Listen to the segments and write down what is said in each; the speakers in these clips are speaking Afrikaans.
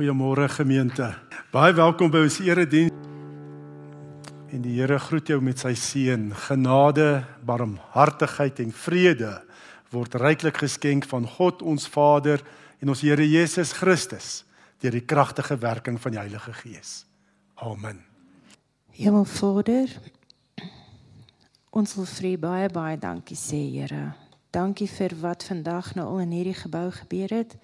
Goeiemôre gemeente. Baie welkom by ons erediens. En die Here groet jou met sy seën. Genade, barmhartigheid en vrede word ryklik geskenk van God ons Vader en ons Here Jesus Christus deur die kragtige werking van die Heilige Gees. Amen. Hemelvader, ons wil vir baie baie dankie sê, Here. Dankie vir wat vandag nou al in hierdie gebou gebeur het.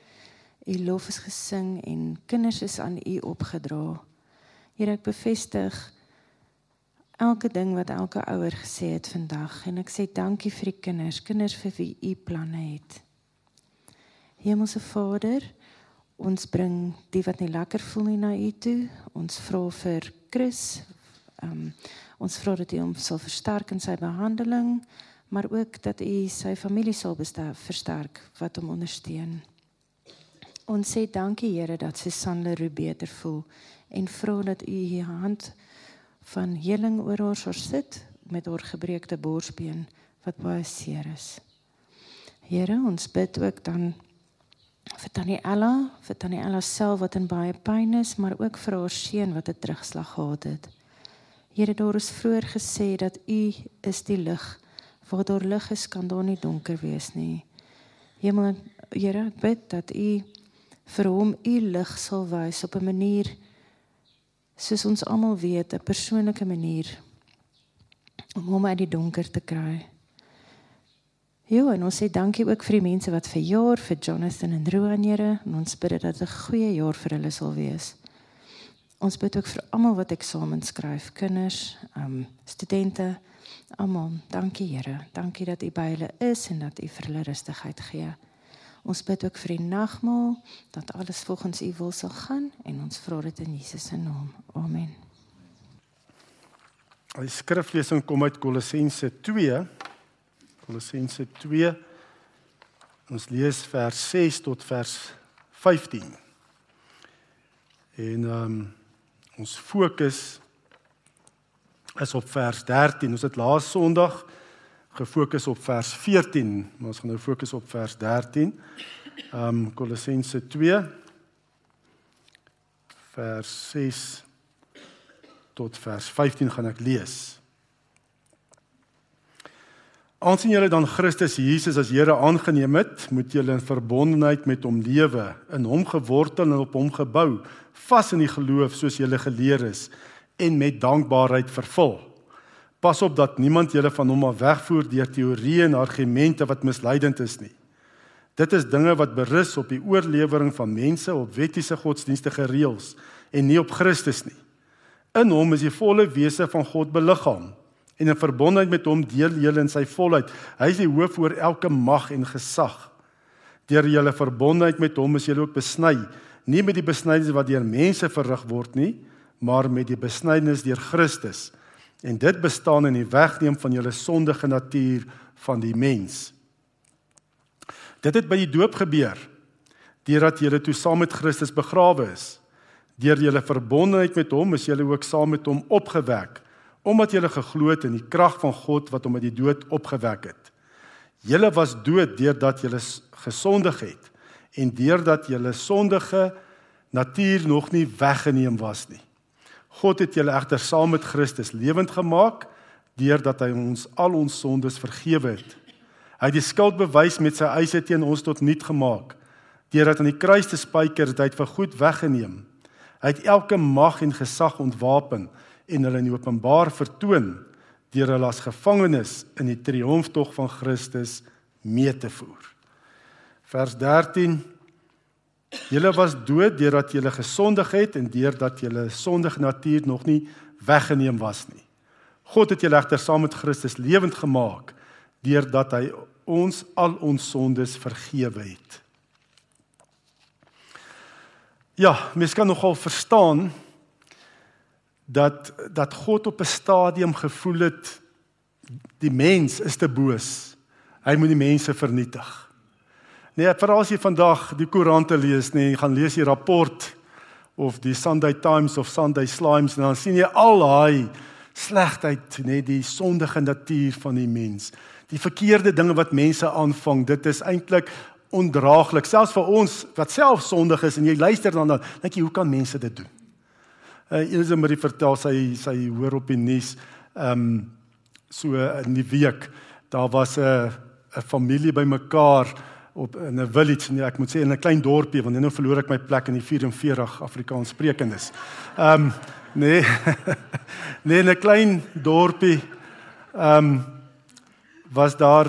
U lof is gesing en kinders is aan U opgedra. Here ek bevestig elke ding wat elke ouer gesê het vandag en ek sê dankie vir die kinders, kinders vir wie U planne het. Hemelse Vader, ons bring die wat nie lekker voel nie na U toe. Ons vra vir Chris. Um, ons vra dat U hom sal versterk in sy behandeling, maar ook dat U sy familie sal versterk wat hom ondersteun. Ons sê dankie Here dat Susan Leroux beter voel en vra dat U U hand van heling oor haar sal sit met haar gebreekte borsbeen wat baie seer is. Here, ons bid ook dan vir Tannie Ella, vir Tannie Ella self wat in baie pyn is, maar ook vir haar seun wat 'n terugslag gehad het. Here, daar is vroeër gesê dat U is die lig. Waar daar lig is, kan daar nie donker wees nie. Hemel, Here, ek bid dat U vir hom u lig sal wys op 'n manier soos ons almal weet, 'n persoonlike manier om hom uit die donker te kry. Ja, en ons sê dankie ook vir die mense wat vir jaar vir Jonathan en Roan Here, en ons bid dat dit 'n goeie jaar vir hulle sal wees. Ons bid ook vir almal wat eksamens skryf, kinders, ehm um, studente, almal. Dankie Here. Dankie dat U by hulle is en dat U vir hulle rustigheid gee. Ons bid ook vir die nagmaal dat alles volgens U wil sal gaan en ons vra dit in Jesus se naam. Amen. Die skriflesing kom uit Kolossense 2. Kolossense 2. Ons lees vers 6 tot vers 15. En ehm um, ons fokus is op vers 13. Ons het laas Sondag gefokus op vers 14, maar ons gaan nou fokus op vers 13. Ehm um, Kolossense 2 vers 6 tot vers 15 gaan ek lees. Aansien julle dan Christus Jesus as Here aangeneem het, moet julle in verbondenheid met hom lewe, in hom gewortel en op hom gebou, vas in die geloof soos julle geleer is en met dankbaarheid vervul. Pas op dat niemand julle van hom af wegvoer deur teorieë en argumente wat misleidend is nie. Dit is dinge wat berus op die oorlewering van mense op wettiese godsdienstige reëls en nie op Christus nie. In hom is die volle wese van God beliggaam en in verbondenheid met hom deel julle in sy volheid. Hy is die hoof oor elke mag en gesag. Deur julle verbondenheid met hom is julle ook besny, nie met die besnydenis wat deur mense verrig word nie, maar met die besnydenis deur Christus en dit bestaan in die wegneem van julle sondige natuur van die mens. Dit het by die doop gebeur deurdat julle toe saam met Christus begrawe is. Deur julle verbondenheid met hom is julle ook saam met hom opgewek omdat julle geglo het in die krag van God wat hom uit die dood opgewek het. Julle was dood deurdat julle gesondig het en deurdat julle sondige natuur nog nie weggeneem was nie. God het julle egter saam met Christus lewend gemaak deurdat hy ons al ons sondes vergewe het. Hy het die skuld bewys met sy eise teen ons tot niet gemaak. Deurdat aan die kruis te spyker het hy vir goed weggeneem. Hy het elke mag en gesag ontwapen en hulle in openbaar vertoon deur hulle as gevangenes in die triomftog van Christus mee te voer. Vers 13 Julle was dood deurdat julle gesondig het en deurdat julle sondige natuur nog nie weggeneem was nie. God het julle egter saam met Christus lewend gemaak deurdat hy ons al ons sondes vergewe het. Ja, mens kan nogal verstaan dat dat God op 'n stadium gevoel het die mens is te boos. Hy moet die mense vernietig. Nee, veral as jy vandag die koerante lees, nee, jy gaan lees die rapport of die Sunday Times of Sunday Slimes en dan sien jy al daai slegheid, nee, die sondige natuur van die mens. Die verkeerde dinge wat mense aanvang, dit is eintlik ondraaglik, selfs vir ons wat self sondig is en jy luister dan dan dink jy hoe kan mense dit doen? Uh Elise Marie vertel sy sy hoor op die nuus ehm um, so in die week daar was 'n 'n familie bymekaar op in 'n village nee ek moet sê in 'n klein dorpie want nou verloor ek my plek in die 44 Afrikaans sprekendes. Ehm um, nee nee in 'n klein dorpie ehm um, was daar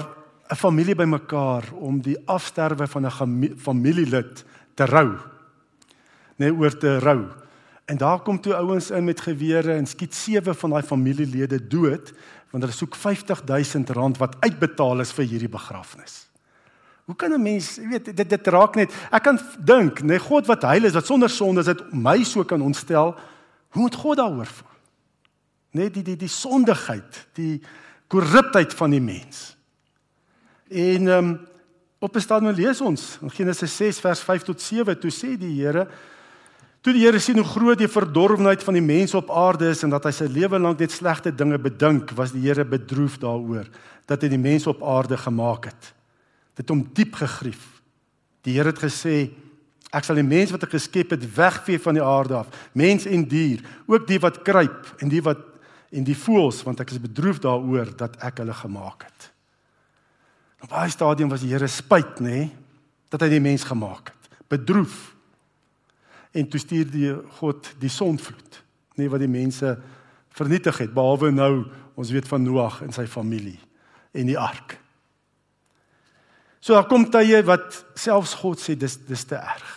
'n familie bymekaar om die afsterwe van 'n familielid te rou. Net oor te rou. En daar kom toe ouens in met gewere en skiet sewe van daai familielede dood want hulle soek 50000 rand wat uitbetaal is vir hierdie begrafnis. Hoe kan 'n mens, jy weet, dit dit raak net. Ek kan dink, nee God wat heilig is, wat sonder sonde is, dit my so kan ontstel. Hoe moet God daaroor voel? Net die die die sondigheid, die korruptheid van die mens. En ehm um, op 'n stadium lees ons in Genesis 6 vers 5 tot 7 toe sê die Here toe die Here sien hoe groot die verdorwenheid van die mense op aarde is en dat hy sy lewe lank net slegte dinge bedink, was die Here bedroef daaroor dat hy die mense op aarde gemaak het. Dit hom diep gegrief. Die Here het gesê ek sal die mense wat ek geskep het wegvee van die aarde af, mens en dier, ook die wat kruip en die wat en die voëls want ek is bedroef daaroor dat ek hulle gemaak het. Op daai stadium was die Here spyt, nê, nee, dat hy die mens gemaak het. Bedroef. En toe stuur die God die sonvloed, nê, nee, wat die mense vernietig het, behalwe nou ons weet van Noag en sy familie en die ark. So daar kom tye wat selfs God sê dis dis te erg.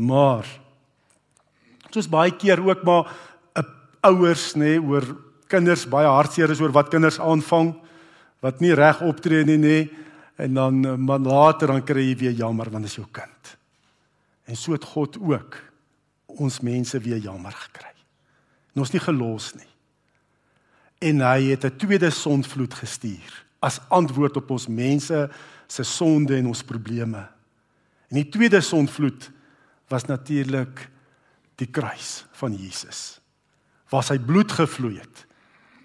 Maar soos baie keer ook maar 'n ouers nê nee, oor kinders baie hartseer is oor wat kinders aanvang wat nie reg optree nie nê en dan eh, maar later dan kry jy weer jammer want dit is jou kind. En so het God ook ons mense weer jammer gekry. En ons nie gelos nie. En hy het 'n tweede sondvloed gestuur as antwoord op ons mense se sonde en ons probleme. En die tweede sondvloed was natuurlik die kruis van Jesus. Waar sy bloed gevloei het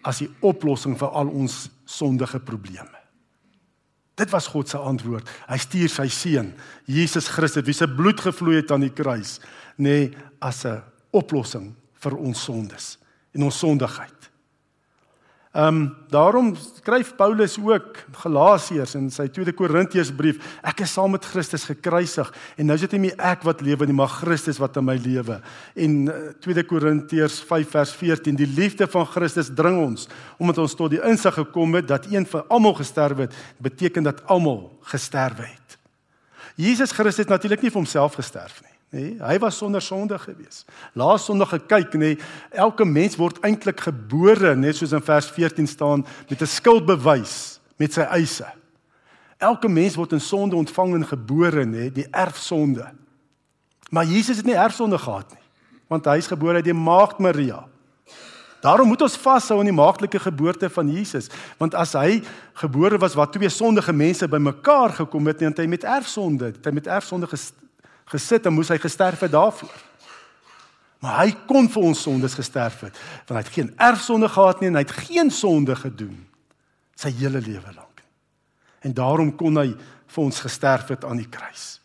as die oplossing vir al ons sondige probleme. Dit was God se antwoord. Hy stuur sy seun, Jesus Christus, wie se bloed gevloei het aan die kruis, nê, nee, as 'n oplossing vir ons sondes en ons sondigheid. Ehm um, daarom skryf Paulus ook Galasiërs in sy 2de Korintiërsbrief, ek is saam met Christus gekruisig en nou is dit nie meer ek wat lewe nie, maar Christus wat in my lewe. En 2de eh, Korintiërs 5 vers 14, die liefde van Christus dring ons omdat ons tot die insig gekom het dat een vir almal gesterf het, beteken dat almal gesterf het. Jesus Christus het natuurlik nie vir homself gesterf nie nê? Nee, hy was sonder sonde gewees. Laas Sondag gekyk nê, nee, elke mens word eintlik gebore net soos in vers 14 staan met 'n skuldbewys met sy eise. Elke mens word in sonde ontvang en gebore nê, nee, die erfsonde. Maar Jesus het nie erfsonde gehad nie, want hy is gebore uit die maagd Maria. Daarom moet ons vashou aan die maagdelike geboorte van Jesus, want as hy gebore was waar twee sondige mense bymekaar gekom het, het hy met erfsonde, het hy met erfsonde gesit en moes hy gesterf het daarvoor. Maar hy kon vir ons sondes gesterf het, want hy het geen erfsonde gehad nie en hy het geen sonde gedoen sy hele lewe lank. En daarom kon hy vir ons gesterf het aan die kruis.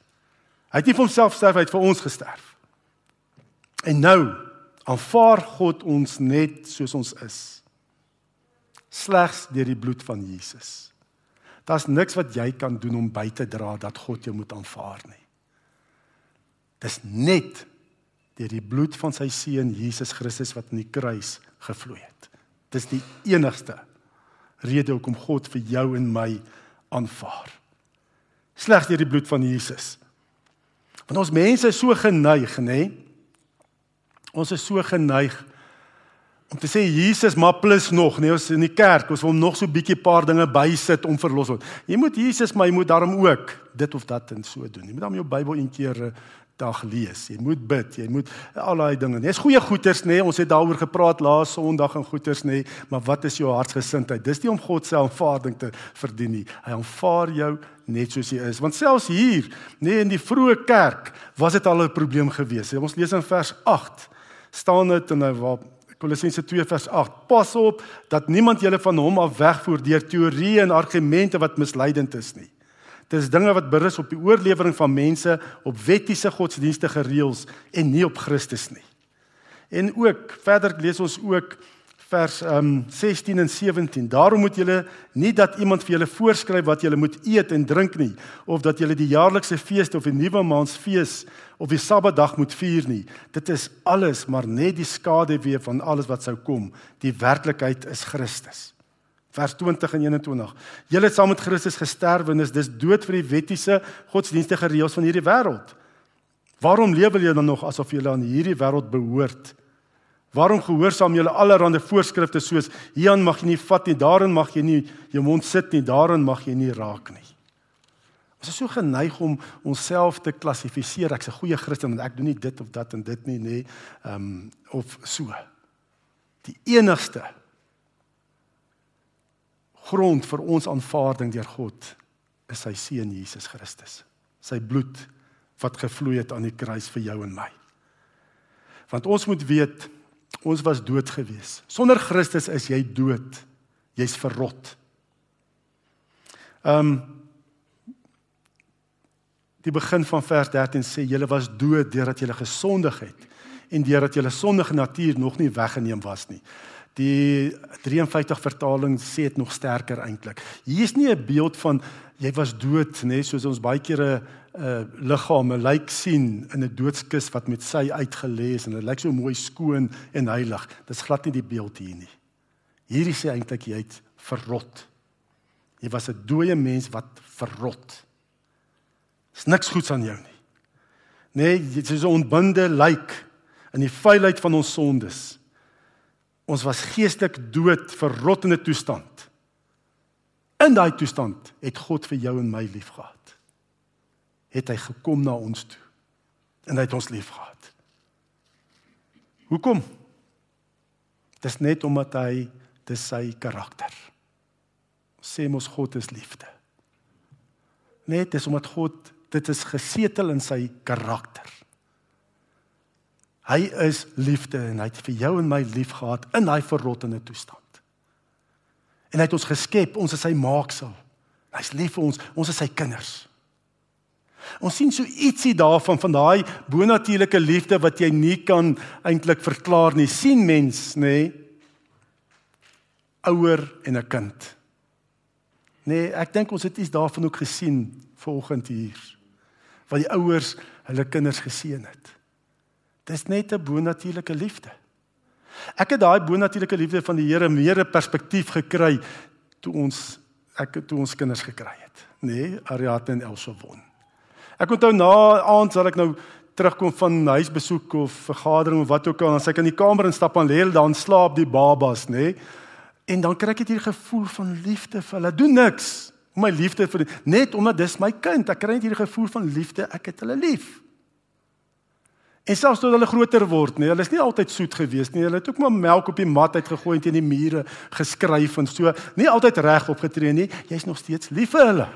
Hy het nie vir homself sterf, hy het vir ons gesterf. En nou aanvaar God ons net soos ons is. Slegs deur die bloed van Jesus. Daar's niks wat jy kan doen om by te dra dat God jou moet aanvaar nie. Dis net deur die bloed van sy seun Jesus Christus wat aan die kruis gevloei het. Dis die enigste rede hoekom God vir jou en my aanvaar. Slegs deur die bloed van Jesus. Want ons mense is so geneig, nê? Ons is so geneig om te sê Jesus maar plus nog, nee ons in die kerk, ons wil nog so bietjie paar dinge bysit om verlos word. Jy moet Jesus, maar jy moet daarom ook dit of dat en so doen. Jy moet dan jou Bybel een keer dag lees. Jy moet bid, jy moet al daai dinge. Dis goeie goeters nê. Nee. Ons het daaroor gepraat laas Sondag en goeters nê, nee. maar wat is jou hartsgesindheid? Dis nie om God se aanvaarding te verdien nie. Hy aanvaar jou net soos jy is. Want selfs hier, nê nee, in die vroeë kerk, was dit al 'n probleem gewees. Ons lees in vers 8 staan dit in waar Kolossense 2 vers 8. Pas op dat niemand julle van hom af wegvoer deur teorieë en argumente wat misleidend is nie. Dit is dinge wat berus op die oorlewering van mense op wettiese godsdienstige reëls en nie op Christus nie. En ook verder lees ons ook vers um 16 en 17. Daarom moet julle nie dat iemand vir julle voorskryf wat julle moet eet en drink nie of dat julle die jaarlikse feeste of die nuwe maansfees of die Sabbatdag moet vier nie. Dit is alles maar net die skaduwee van alles wat sou kom. Die werklikheid is Christus. Vers 20 en 21. Julle het saam met Christus gesterf en is dis dood vir die wettiese godsdienstige reëls van hierdie wêreld. Waarom lewe julle dan nog asof julle aan hierdie wêreld behoort? Waarom gehoorsaam julle allerlei voorskrifte soos hieraan mag jy nie vat nie, daarin mag jy nie jou mond sit nie, daarin mag jy nie raak nie. Ons is so geneig om onsself te klassifiseer. Ek's 'n goeie Christen want ek doen nie dit of dat en dit nie, nê. Ehm um, of so. Die enigste grond vir ons aanvaarding deur God is sy seun Jesus Christus. Sy bloed wat gevloei het aan die kruis vir jou en my. Want ons moet weet Ons was dood gewees. Sonder Christus is jy dood. Jy's verrot. Ehm um, Die begin van vers 13 sê julle was dood deurdat julle gesondig het en deurdat julle sondige natuur nog nie weggeneem was nie. Die 53 vertaling sê dit nog sterker eintlik. Hier is nie 'n beeld van jy was dood nê, soos ons baie kere 'n uh, liggame lyk sien in 'n doodskis wat met sy uitgelê is en dit lyk so mooi skoon en heilig. Dis glad nie die beeld hier nie. Hierdie sê eintlik jy het verrot. Jy was 'n dooie mens wat verrot. Dis niks goeds aan jou nie. Nee, jy is 'n ontbinde lijk in die vuilheid van ons sondes. Ons was geestelik dood, verrot in 'n toestand. In daai toestand het God vir jou en my liefgehad het hy gekom na ons toe en hy het ons liefgehad. Hoekom? Dis net omdat hy dis sy karakter. Sê mos God is liefde. Net dis omdat God dit is gesetel in sy karakter. Hy is liefde en hy het vir jou en my liefgehad in hy verrottende toestand. En hy het ons geskep, ons is sy maaksel. Hy's lief vir ons, ons is sy kinders. Ons sien so ietsie daarvan van daai bonatuurlike liefde wat jy nie kan eintlik verklaar nie. sien mens, nê? Nee, ouer en 'n kind. Nee, ek dink ons het iets daarvan ook gesien vanoggend hier. Wat die ouers hulle kinders geseën het. Dis net 'n bonatuurlike liefde. Ek het daai bonatuurlike liefde van die Here meer 'n perspektief gekry toe ons ek toe ons kinders gekry het, nê? Nee, Ariadne en Elsa won. Ek onthou na aand sal ek nou terugkom van huisbesoek of vergadering of wat ook al, dan sê ek in die kamer instap en lê hulle dan slaap die babas, nê? Nee? En dan kry ek hierdie gevoel van liefde vir hulle. Doen niks my liefde vir net omdat dis my kind. Ek kry net hierdie gevoel van liefde. Ek het hulle lief. En selfs toe hulle groter word, nee, hulle is nie altyd soet gewees nie. Hulle het ook maar melk op die mat uitgegooi en teen die mure geskryf en so. Nie altyd reg opgetree nie. Jy's nog steeds lief vir hulle.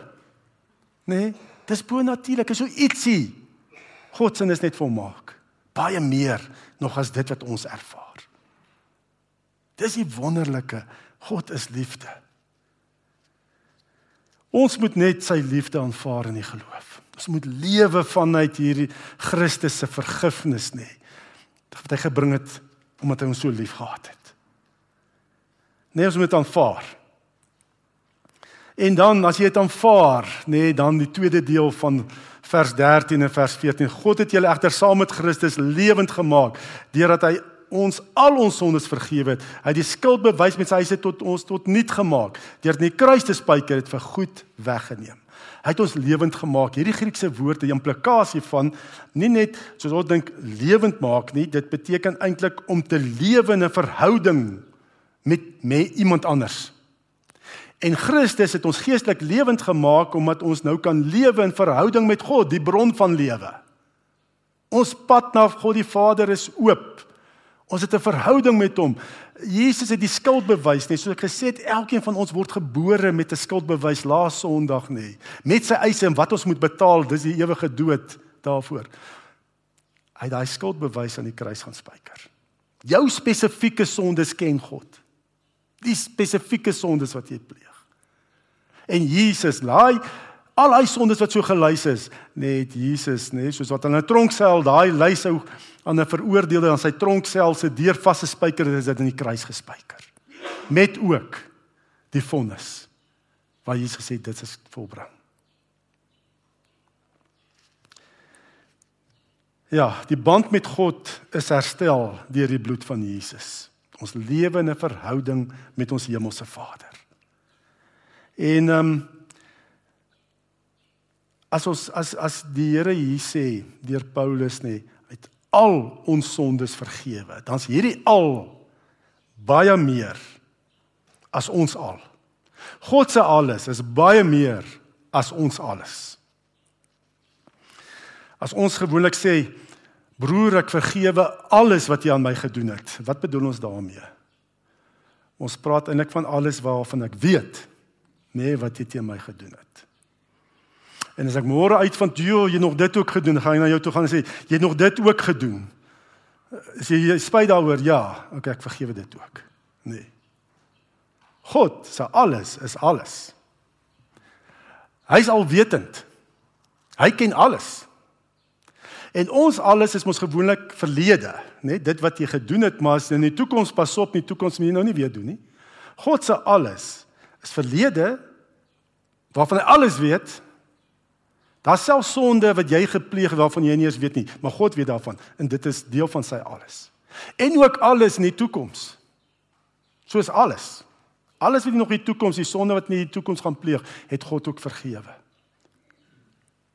Nee. Dis bo natuurlik, is so ietsie. God se is net volmaak. Baie meer nog as dit wat ons ervaar. Dis die wonderlike. God is liefde. Ons moet net sy liefde aanvaar in die geloof. Ons moet lewe vanuit hierdie Christus se vergifnis nê. Wat hy gebring het omdat hy ons so liefgehad het. Nee, ons moet aanvaar. En dan as jy dit aanvaar, nê, nee, dan die tweede deel van vers 13 en vers 14. God het julle egter saam met Christus lewend gemaak deurdat hy ons al ons sondes vergewe het. Hy het die skuld bewys met sy huise tot ons tot niet gemaak. Deur in die kruis te spyker het vir goed weggeneem. Hy het ons lewend gemaak. Hierdie Griekse woord het 'n implikasie van nie net soos ons dink lewend maak nie, dit beteken eintlik om te lewe in 'n verhouding met met iemand anders. En Christus het ons geestelik lewend gemaak omdat ons nou kan lewe in verhouding met God, die bron van lewe. Ons pad na God die Vader is oop. Ons het 'n verhouding met hom. Jesus het die skuldbewys, net soos ek gesê het, elkeen van ons word gebore met 'n skuldbewys laas Sondag nê. Met sy eise en wat ons moet betaal, dis die ewige dood daarvoor. Hy daai skuldbewys aan die kruis gaan spyker. Jou spesifieke sondes ken God. Die spesifieke sondes wat jy pleeg. En Jesus laai Al hy sondes wat so gelys is, net Jesus, nê, soos wat in 'n tronksel daai lysou aan 'n veroordeelde aan sy tronksel se deur vasgespijker is dit in die kruis gespijker. Met ook die vonnis waar Jesus gesê dit is volbring. Ja, die band met God is herstel deur die bloed van Jesus. Ons lewe in 'n verhouding met ons hemelse Vader. En ehm um, as ons as as die Here hier sê deur Paulus nê, uit al ons sondes vergewe, dan's hierdie al baie meer as ons al. God se alles is baie meer as ons alles. As ons gewoonlik sê broer ek vergewe alles wat jy aan my gedoen het. Wat bedoel ons daarmee? Ons praat eintlik van alles waarvan ek weet nee wat jy teen my gedoen het. En as ek môre uitvind jy jy nog dit ook gedoen, gaan ek na jou toe gaan en sê jy het nog dit ook gedoen. As jy, jy spyt daaroor, ja, okay, ek vergewe dit ook. Nee. God se alles is alles. Hy's alwetend. Hy ken alles. En ons alles is mos gewoonlik verlede, né? Dit wat jy gedoen het, maar as in die toekoms pas op, in die toekoms moet jy nou nie weer doen nie. God se alles is verlede waarvan hy alles weet. Daar's selfs sonde wat jy gepleeg het waarvan jy nie eens weet nie, maar God weet daarvan en dit is deel van sy alles. En ook alles in die toekoms. Soos alles. Alles wat nog in die toekoms, die sonde wat in die toekoms gaan pleeg, het God ook vergewe.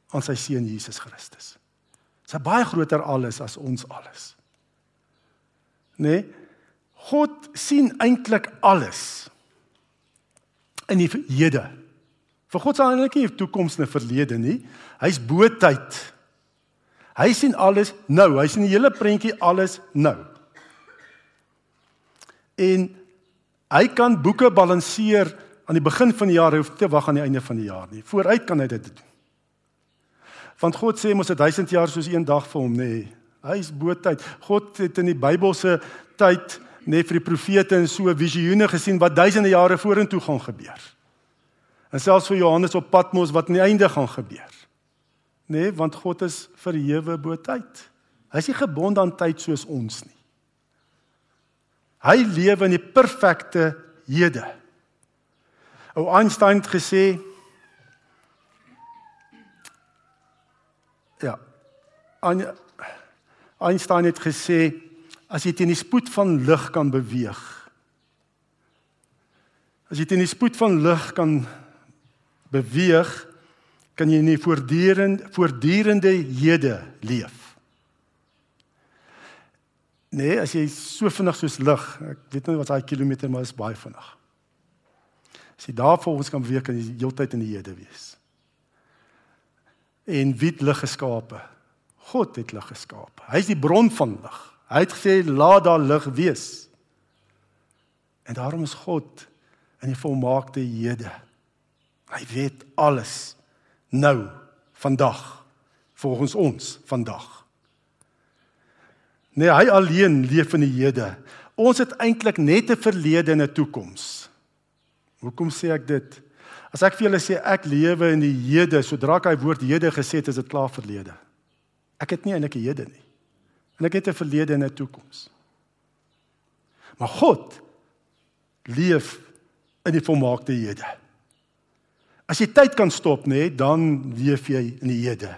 aan sy seun Jesus Christus. Dit's 'n baie groter alles as ons alles. Né? Nee? God sien eintlik alles in die hede. Vir God sal eintlik nie toekoms en verlede nie. Hy's bo tyd. Hy sien alles nou. Hy sien die hele prentjie alles nou. En hy kan boeke balanseer aan die begin van die jaar, hoef te wag aan die einde van die jaar nie. Vooruit kan hy dit doen. Want God sê mos dit 1000 jaar soos een dag vir hom, nê. Nee. Hy is bo tyd. God het in die Bybelse tyd net vir die profete en so visioene gesien wat duisende jare vorentoe gaan gebeur. En selfs vir Johannes op Patmos wat aan die einde gaan gebeur. Nee, want God is verhewe bo tyd. Hy is nie gebonde aan tyd soos ons nie. Hy lewe in die perfekte hede. Ou Einstein het gesê Ja. Einstein het gesê as jy teen die spoed van lig kan beweeg. As jy teen die spoed van lig kan beweeg, kan jy nie voortdurend voortdurende hede leef. Nee, as jy so vinnig soos lig, ek weet nie wat daai kilometer maar is baie vinnig. As jy daar voor ons kan beweeg, kan jy heeltyd in die hede wees. En wie het lig geskape? God het lig geskape. Hy is die bron van lig. Hy het gesê laat daar lig wees. En daarom is God in die volmaakte hede. Hy weet alles nou vandag volgens ons vandag. Nee, hy alleen leef in die hede. Ons het eintlik net 'n verlede en 'n toekoms. Hoekom sê ek dit? As ek vir julle sê ek lewe in die hede, sodra ek hy woord hede gesê het, is dit klaar verlede. Ek het nie eintlik 'n hede nie. En ek het 'n verlede en 'n toekoms. Maar God leef in die volmaakte hede. As jy tyd kan stop, nê, nee, dan leef jy in die hede.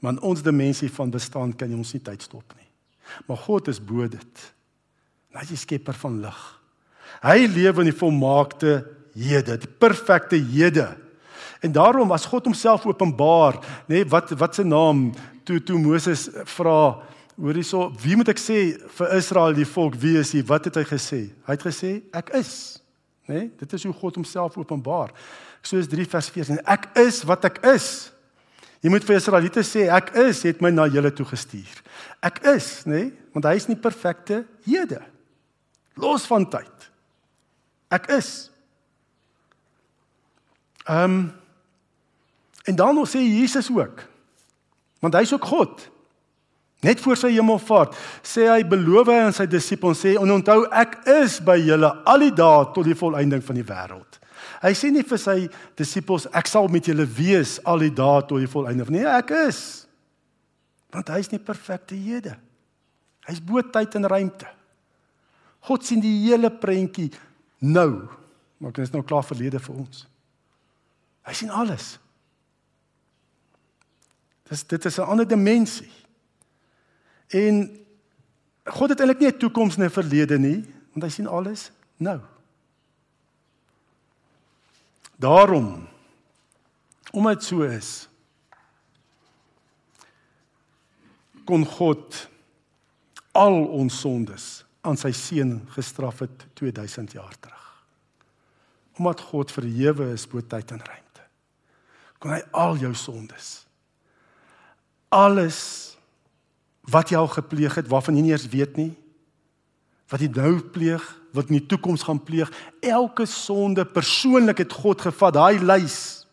Maar in ons dimensie van bestaan kan jy ons nie tyd stop nie. Maar God is bo dit. Hy is die skepper van lig. Hy leef in die volmaakte hede, die perfekte hede. En daarom as God homself openbaar, nê, nee, wat wat se naam toe toe Moses vra, hoor hierso, wie moet ek sê vir Israel die volk, wie is hy? Wat het hy gesê? Hy het gesê ek is, Nee, dit is hoe God homself openbaar. Eksodus 3 vers 14. Ek is wat ek is. Jy moet vir Israeliete sê ek is het my na julle toe gestuur. Ek is, nê? Nee? Want hy is nie perfekte hede. Los van tyd. Ek is. Ehm um, en dan nog sê Jesus ook. Want hy's ook God. Net voor sy hemelvaart sê hy beloof aan sy disippels sê en onthou ek is by julle al die dae tot die volëinding van die wêreld. Hy sê nie vir sy disippels ek sal met julle wees al die dae tot die volëinde nie. Nee, ek is. Want hy is nie perfekte Here. Hy's bo tyd en ruimte. God sien die hele prentjie nou. Maar dit is nou klaar verlede vir ons. Hy sien alles. Dis dit is 'n ander dimensie. En God het eintlik nie 'n toekoms en 'n verlede nie, want hy sien alles nou. Daarom omdat dit so is kon God al ons sondes aan sy seun gestraf het 2000 jaar terug. Omdat God verhewe is bo tyd en ruimte. Kon hy al jou sondes alles wat jy al gepleeg het waarvan jy nie eers weet nie wat jy nou pleeg wat in die toekoms gaan pleeg. Elke sonde persoonlik het God gevat, daai lys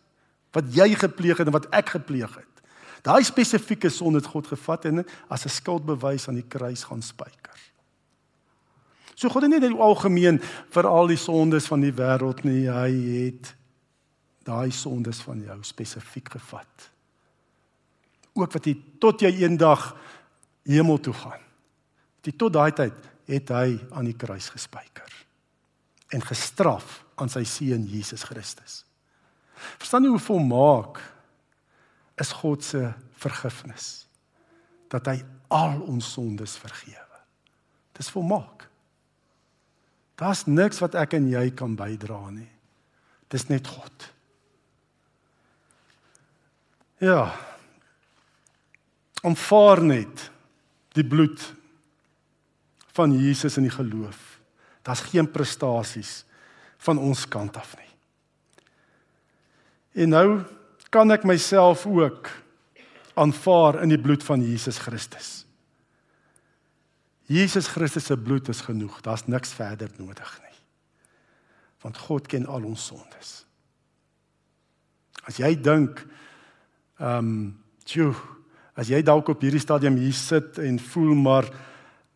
wat jy gepleeg het en wat ek gepleeg het. Daai spesifieke sonde het God gevat en as 'n skuldbewys aan die kruis gaan spyker. So God het nie net algemeen vir al die sondes van die wêreld nie, hy het daai sondes van jou spesifiek gevat. Ook wat jy tot jy eendag hemel toe gaan. Dit tot daai tyd het hy aan die kruis gespijker en gestraf aan sy seun Jesus Christus. Verstaan jy hoe volmaak is God se vergifnis? Dat hy al ons sondes vergewe. Dis volmaak. Daar's niks wat ek en jy kan bydra nie. Dis net God. Ja. Omvaar net die bloed van Jesus in die geloof. Daar's geen prestasies van ons kant af nie. En nou kan ek myself ook aanvaar in die bloed van Jesus Christus. Jesus Christus se bloed is genoeg. Daar's niks verder nodig nie. Want God ken al ons sondes. As jy dink ehm um, tjoe, as jy dalk op hierdie stadium hier sit en voel maar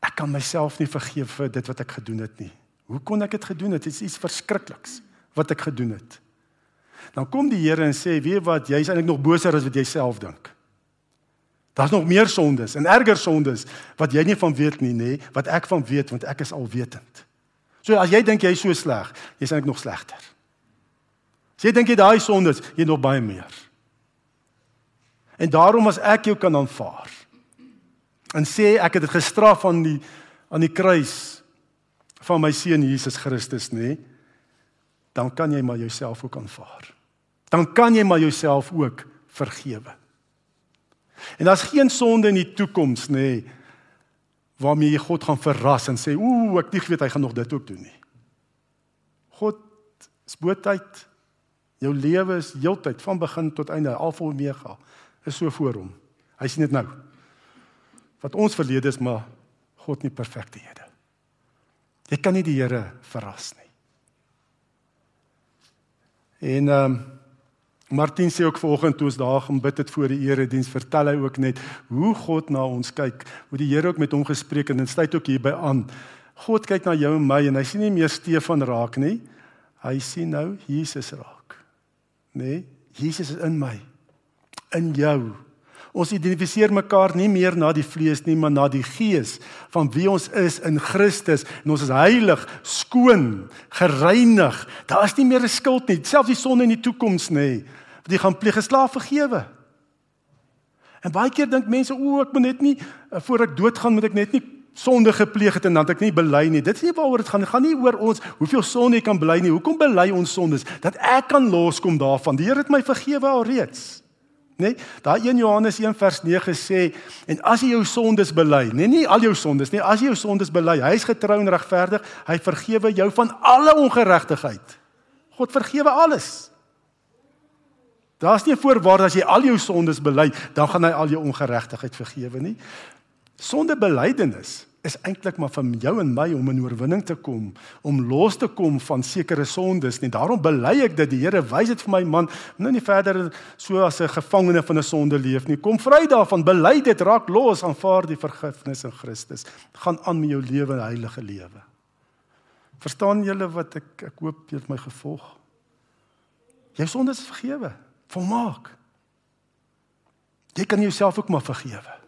Ek kan myself nie vergeef vir dit wat ek gedoen het nie. Hoe kon ek dit gedoen het? Dit is iets verskrikliks wat ek gedoen het. Dan kom die Here en sê, "Weet wat, jy's eintlik nog boser as wat jy self dink." Daar's nog meer sondes en erger sondes wat jy nie van weet nie, nê, wat ek van weet want ek is alwetend. So as jy dink jy's so sleg, jy's eintlik nog slegter. As jy dink jy daai sondes, jy nog baie meer. En daarom as ek jou kan aanvaar, en sê ek het dit gestraf aan die aan die kruis van my seun Jesus Christus nê dan kan jy maar jouself ook aanvaar. Dan kan jy maar jouself ook vergewe. En daar's geen sonde in die toekoms nê waarmee jy God gaan verras en sê ooh ek nie weet hy gaan nog dit ook doen nie. God is boetyd jou lewe is heeltyd van begin tot einde alfa omega is so voor hom hy sien dit nou wat ons verlede is, maar God nie perfekte hede. Jy kan nie die Here verras nie. En ehm um, Martin sê ook vanoggend toe ons daar gaan bid het voor die erediens, vertel hy ook net hoe God na ons kyk, hoe die Here ook met hom gespreek het en dit sluit ook hierby aan. God kyk na jou en my en hy sien nie meer Stefan raak nie. Hy sien nou Jesus raak. Nê? Nee, Jesus is in my. In jou. Ons identifiseer mekaar nie meer na die vlees nie, maar na die gees van wie ons is in Christus en ons is heilig, skoon, gereinig. Daar is nie meer 'n skuld nie, selfs die sonde in die toekoms nê. Want jy gaan pleeg geslaaf vergewe. En baie keer dink mense, o, ek moet net nie voor ek doodgaan moet ek net nie sonde gepleeg het en dan ek nie bely nie. Dit is nie waaroor dit gaan. Dit gaan nie oor ons hoeveel sonde jy kan bely nie. Hoekom bely ons sondes? Dat ek kan loskom daarvan. Die Here het my vergewe alreeds nê? Nee, daai 1 Johannes 1 vers 9 sê en as jy jou sondes bely, nee nie al jou sondes nie, as jy jou sondes bely, hy is getrou en regverdig, hy vergewe jou van alle ongeregtigheid. God vergewe alles. Daar's nie 'n voorwaarde as jy al jou sondes bely, dan gaan hy al jou ongeregtigheid vergewe nie. Sonde belydenis is eintlik maar van jou en my om in oorwinning te kom, om los te kom van sekere sondes nie. Daarom bely ek dat die Here wys dit vir my man, nou nie verder so as 'n gevangene van 'n sonde leef nie. Kom vry daarvan, bely dit, raak los, aanvaar die vergifnis in Christus. Gaan aan met jou lewe, heilige lewe. Verstaan julle wat ek ek hoop jy het my gevolg. Jou sondes is vergewe, volmaak. Jy kan jouself ook maar vergewe.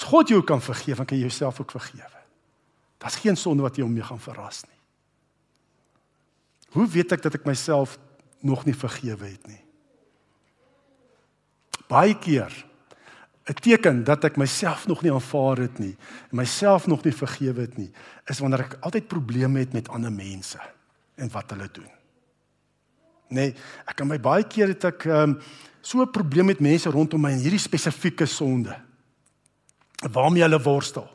As God jou kan vergewe, kan jy jouself ook vergewe. Daar's geen sonde wat jou mee gaan verras nie. Hoe weet ek dat ek myself nog nie vergewe het nie? Baie keer 'n teken dat ek myself nog nie aanvaar het nie en myself nog nie vergewe het nie, is wanneer ek altyd probleme het met ander mense en wat hulle doen. Nee, ek kan my baie keer het ek um, so 'n probleem met mense rondom my in hierdie spesifieke sonde waarmee hulle worstel.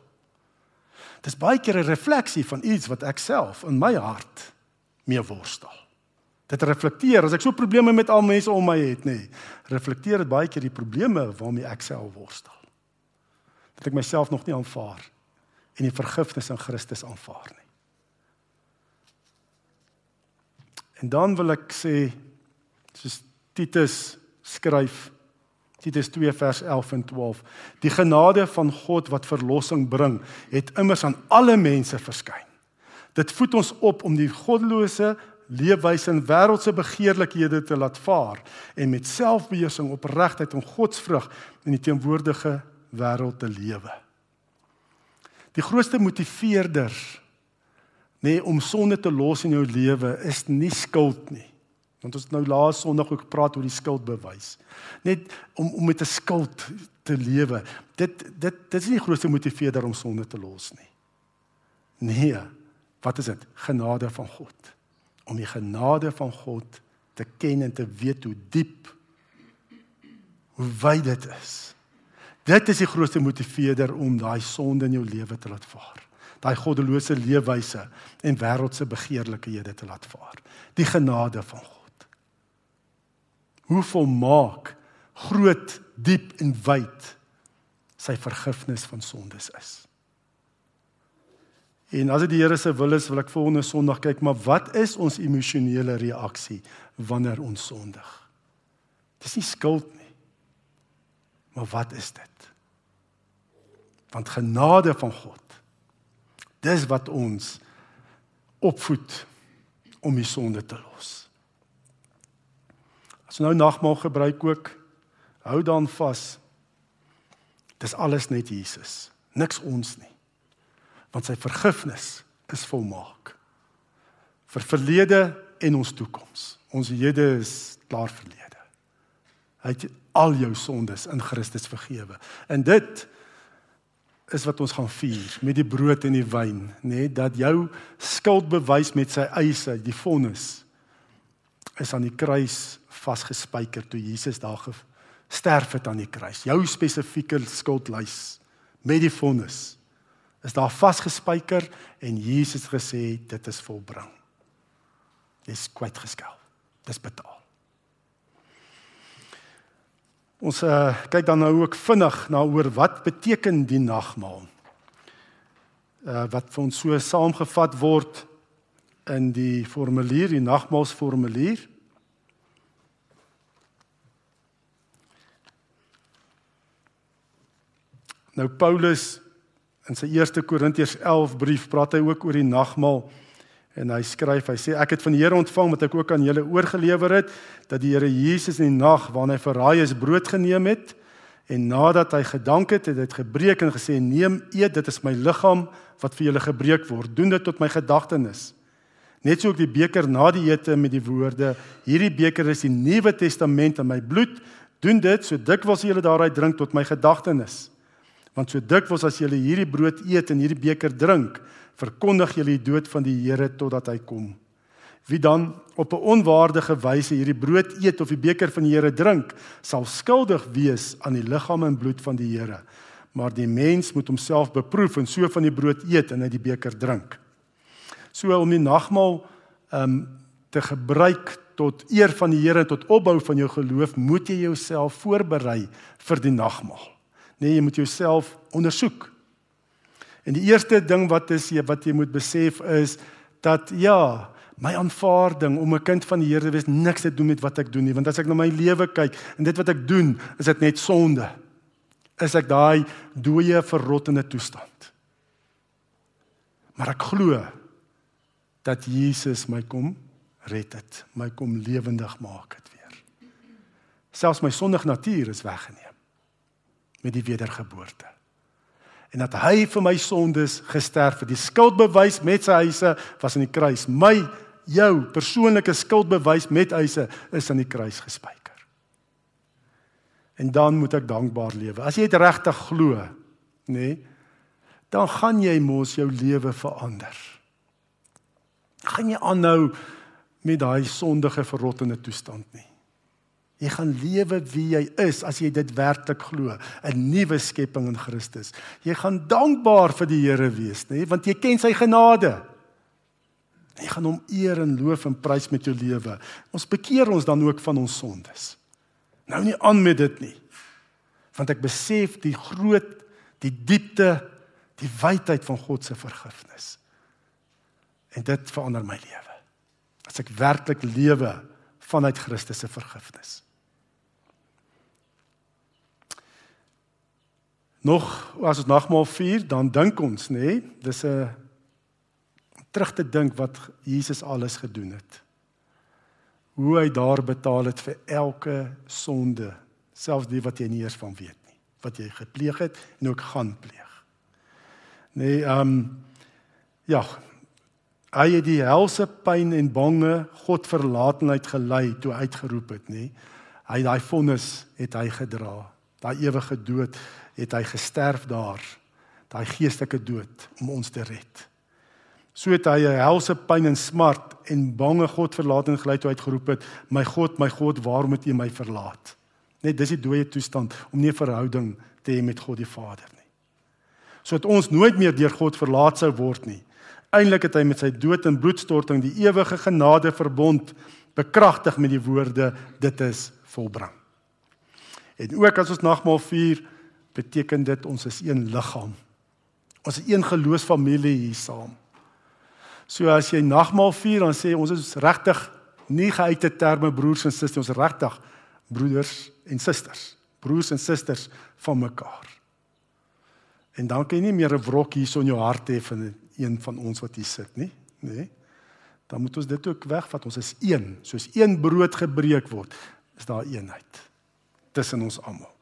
Dis baie keer 'n refleksie van iets wat ek self in my hart mee worstel. Dit reflekteer as ek so probleme met al mense om my het, nê. Nee, reflekteer dit baie keer die probleme waarmee ek self worstel. Dat ek myself nog nie aanvaar en die vergifnis in Christus aanvaar nie. En dan wil ek sê soos Titus skryf Titus 2 vers 11 en 12. Die genade van God wat verlossing bring, het immers aan alle mense verskyn. Dit voed ons op om die goddelose leefwyse en wêreldse begeerlikhede te laat vaar en met selfbeheersing, opregtheid en godsvrug in die teenwoordige wêreld te lewe. Die grootste motiveerder nê nee, om sonde te los in jou lewe is nie skuld nie. Want ons het nou laas Sondag ook gepraat oor die skuldbewys. Net om om met 'n skuld te lewe. Dit dit dit is nie die grootste motiveerder om sonde te los nie. Nee. Wat is dit? Genade van God. Om die genade van God te ken en te weet hoe diep hoe wyd dit is. Dit is die grootste motiveerder om daai sonde in jou lewe te laat vaar. Daai goddelose leefwyse en wêreldse begeerlikhede te laat vaar. Die genade van God hoe volmaak, groot, diep en wyd sy vergifnis van sondes is. En as dit die Here se wil is, wil ek volgende Sondag kyk, maar wat is ons emosionele reaksie wanneer ons sondig? Dis nie skuld nie. Maar wat is dit? Want genade van God. Dis wat ons opvoed om die sonde te los. As nou nagmaal gebruik ook, hou dan vas. Dis alles net Jesus, niks ons nie. Want sy vergifnis is volmaak. Vir verlede en ons toekoms. Ons hede is klaar verlede. Hy het al jou sondes in Christus vergewe. En dit is wat ons gaan vier met die brood en die wyn, nê, nee, dat jou skuld bewys met sy eise, die vonnis is aan die kruis vasgespijker toe Jesus daar gesterf het aan die kruis. Jou spesifieke skuldlys met die vonnis is daar vasgespijker en Jesus gesê dit is volbring. Dis kwyt geskel. Dis betaal. Ons uh, kyk dan nou ook vinnig na oor wat beteken die nagmaal. Uh wat vir ons so saamgevat word in die formulier, die nagmaalsformulier. Nou Paulus in sy 1 Korintiërs 11 brief praat hy ook oor die nagmaal. En hy skryf hy sê ek het van die Here ontvang wat ek ook aan julle oorgelewer het dat die Here Jesus in die nag waarin hy verraai is brood geneem het en nadat hy gedank het het hy dit gebreek en gesê neem eet dit is my liggaam wat vir julle gebreek word. Doen dit tot my gedagtenis. Net so ook die beker na die ete met die woorde hierdie beker is die nuwe testament in my bloed. Doen dit so dikwels julle daaruit drink tot my gedagtenis Want so dikwels as jy hierdie brood eet en hierdie beker drink, verkondig jy die dood van die Here totdat hy kom. Wie dan op 'n onwaardige wyse hierdie brood eet of die beker van die Here drink, sal skuldig wees aan die liggaam en bloed van die Here. Maar die mens moet homself beproef en so van die brood eet en uit die beker drink. So om die nagmaal ehm um, te gebruik tot eer van die Here en tot opbou van jou geloof, moet jy jouself voorberei vir die nagmaal. Nee, jy moet jouself ondersoek. En die eerste ding wat is jy wat jy moet besef is dat ja, my aanvaarding om 'n kind van die Here te wees niks te doen met wat ek doen nie, want as ek na my lewe kyk en dit wat ek doen, is dit net sonde. Is ek daai dooie verrottende toestand. Maar ek glo dat Jesus my kom red dit, my kom lewendig maak dit weer. Selfs my sondige natuur is weggeneem met die wedergeboorte. En dat hy vir my sondes gesterf het. Die skuldbewys met sy eise was aan die kruis. My jou persoonlike skuldbewys met eise is aan die kruis gespijker. En dan moet ek dankbaar lewe. As jy dit regtig glo, nê, nee, dan gaan jy mos jou lewe verander. Gaan jy aanhou met daai sondige verrottende toestand nie. Jy gaan lewe wie jy is as jy dit werklik glo, 'n nuwe skepping in Christus. Jy gaan dankbaar vir die Here wees, nê, want jy ken sy genade. Jy gaan hom eer en loof en prys met jou lewe. Ons bekeer ons dan ook van ons sondes. Nou nie aan met dit nie. Want ek besef die groot, die diepte, die wydheid van God se vergifnis. En dit verander my lewe. As ek werklik lewe vanuit Christus se vergifnis. Nog as ons nagmaal vier, dan dink ons, nê, nee, dis 'n terug te dink wat Jesus alles gedoen het. Hoe hy daar betaal het vir elke sonde, selfs die wat jy nie eers van weet nie, wat jy gepleeg het en ook gaan pleeg. Nee, ehm um, ja, hy het die helse pyn en bange God verlatenheid gelei toe uitgeroep het, nê. Hy daai vonnis het hy gedra. Daai ewige dood het hy gesterf daar. Daai geestelike dood om ons te red. So het hy 'n helse pyn en smart en bange God verlatenheid gelei toe uitgeroep het, "My God, my God, waarom het U my verlaat?" Net dis die dooie toestand om nie 'n verhouding te hê met God die Vader nie. Sodat ons nooit meer deur God verlaat sou word nie. Eindelik het hy met sy dood en bloedstorting die ewige genade verbond bekragtig met die woorde dit is volbring. En ook as ons nagmaal vier, beteken dit ons is een liggaam. Ons is een geloofsfamilie hier saam. So as jy nagmaal vier dan sê ons is regtig nie geuite terme broers en susters, ons is regtig broeders en susters, broers en susters van mekaar. En dan kan jy nie meer 'n wrok hier so in jou hart hê van een van ons wat hier sit nie, nê? Nee? Dan moet ons dit ook wegvat. Ons is een, soos een brood gebreek word, is daar eenheid tussen ons almal.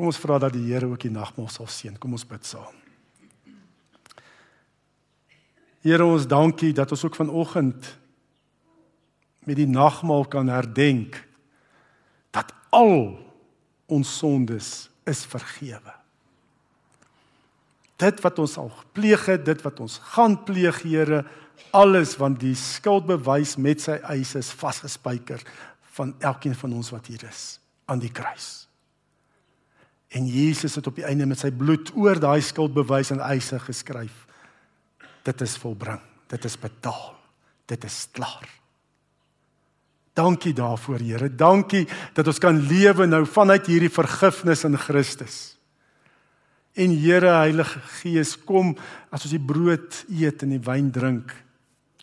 Kom ons vra dat die Here ook die nagmaal sal seën. Kom ons bid saam. Here ons dankie dat ons ook vanoggend met die nagmaal kan herdenk dat al ons sondes is vergewe dit wat ons al gepleeg het, dit wat ons gaan pleeg, Here, alles want die skuldbewys met sy eise is vasgespijker van elkeen van ons wat hier is aan die kruis. En Jesus het op die einde met sy bloed oor daai skuldbewys en eise geskryf. Dit is volbring. Dit is betaal. Dit is klaar. Dankie daarvoor, Here. Dankie dat ons kan lewe nou vanuit hierdie vergifnis in Christus. En Here Heilige Gees, kom as ons die brood eet en die wyn drink.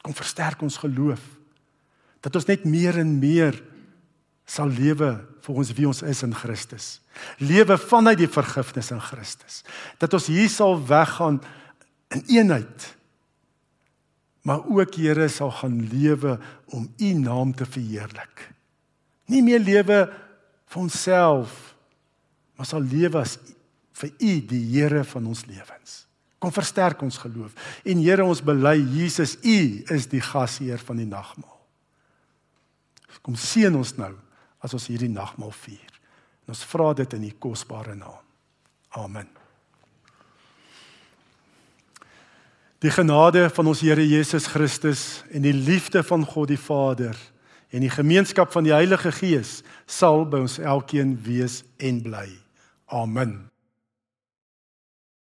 Kom versterk ons geloof. Dat ons net meer en meer sal lewe vir ons wie ons is in Christus. Lewe vanuit die vergifnis in Christus. Dat ons hier sal weggaan in eenheid. Maar ook Here sal gaan lewe om U naam te verheerlik. Nie meer lewe vir onsself, maar sal lewe as vir U die Here van ons lewens. Kom versterk ons geloof. En Here, ons bely Jesus, U is die gasheer van die nagmaal. Kom seën ons nou as ons hierdie nagmaal vier. En ons vra dit in U kosbare naam. Amen. Die genade van ons Here Jesus Christus en die liefde van God die Vader en die gemeenskap van die Heilige Gees sal by ons elkeen wees en bly. Amen.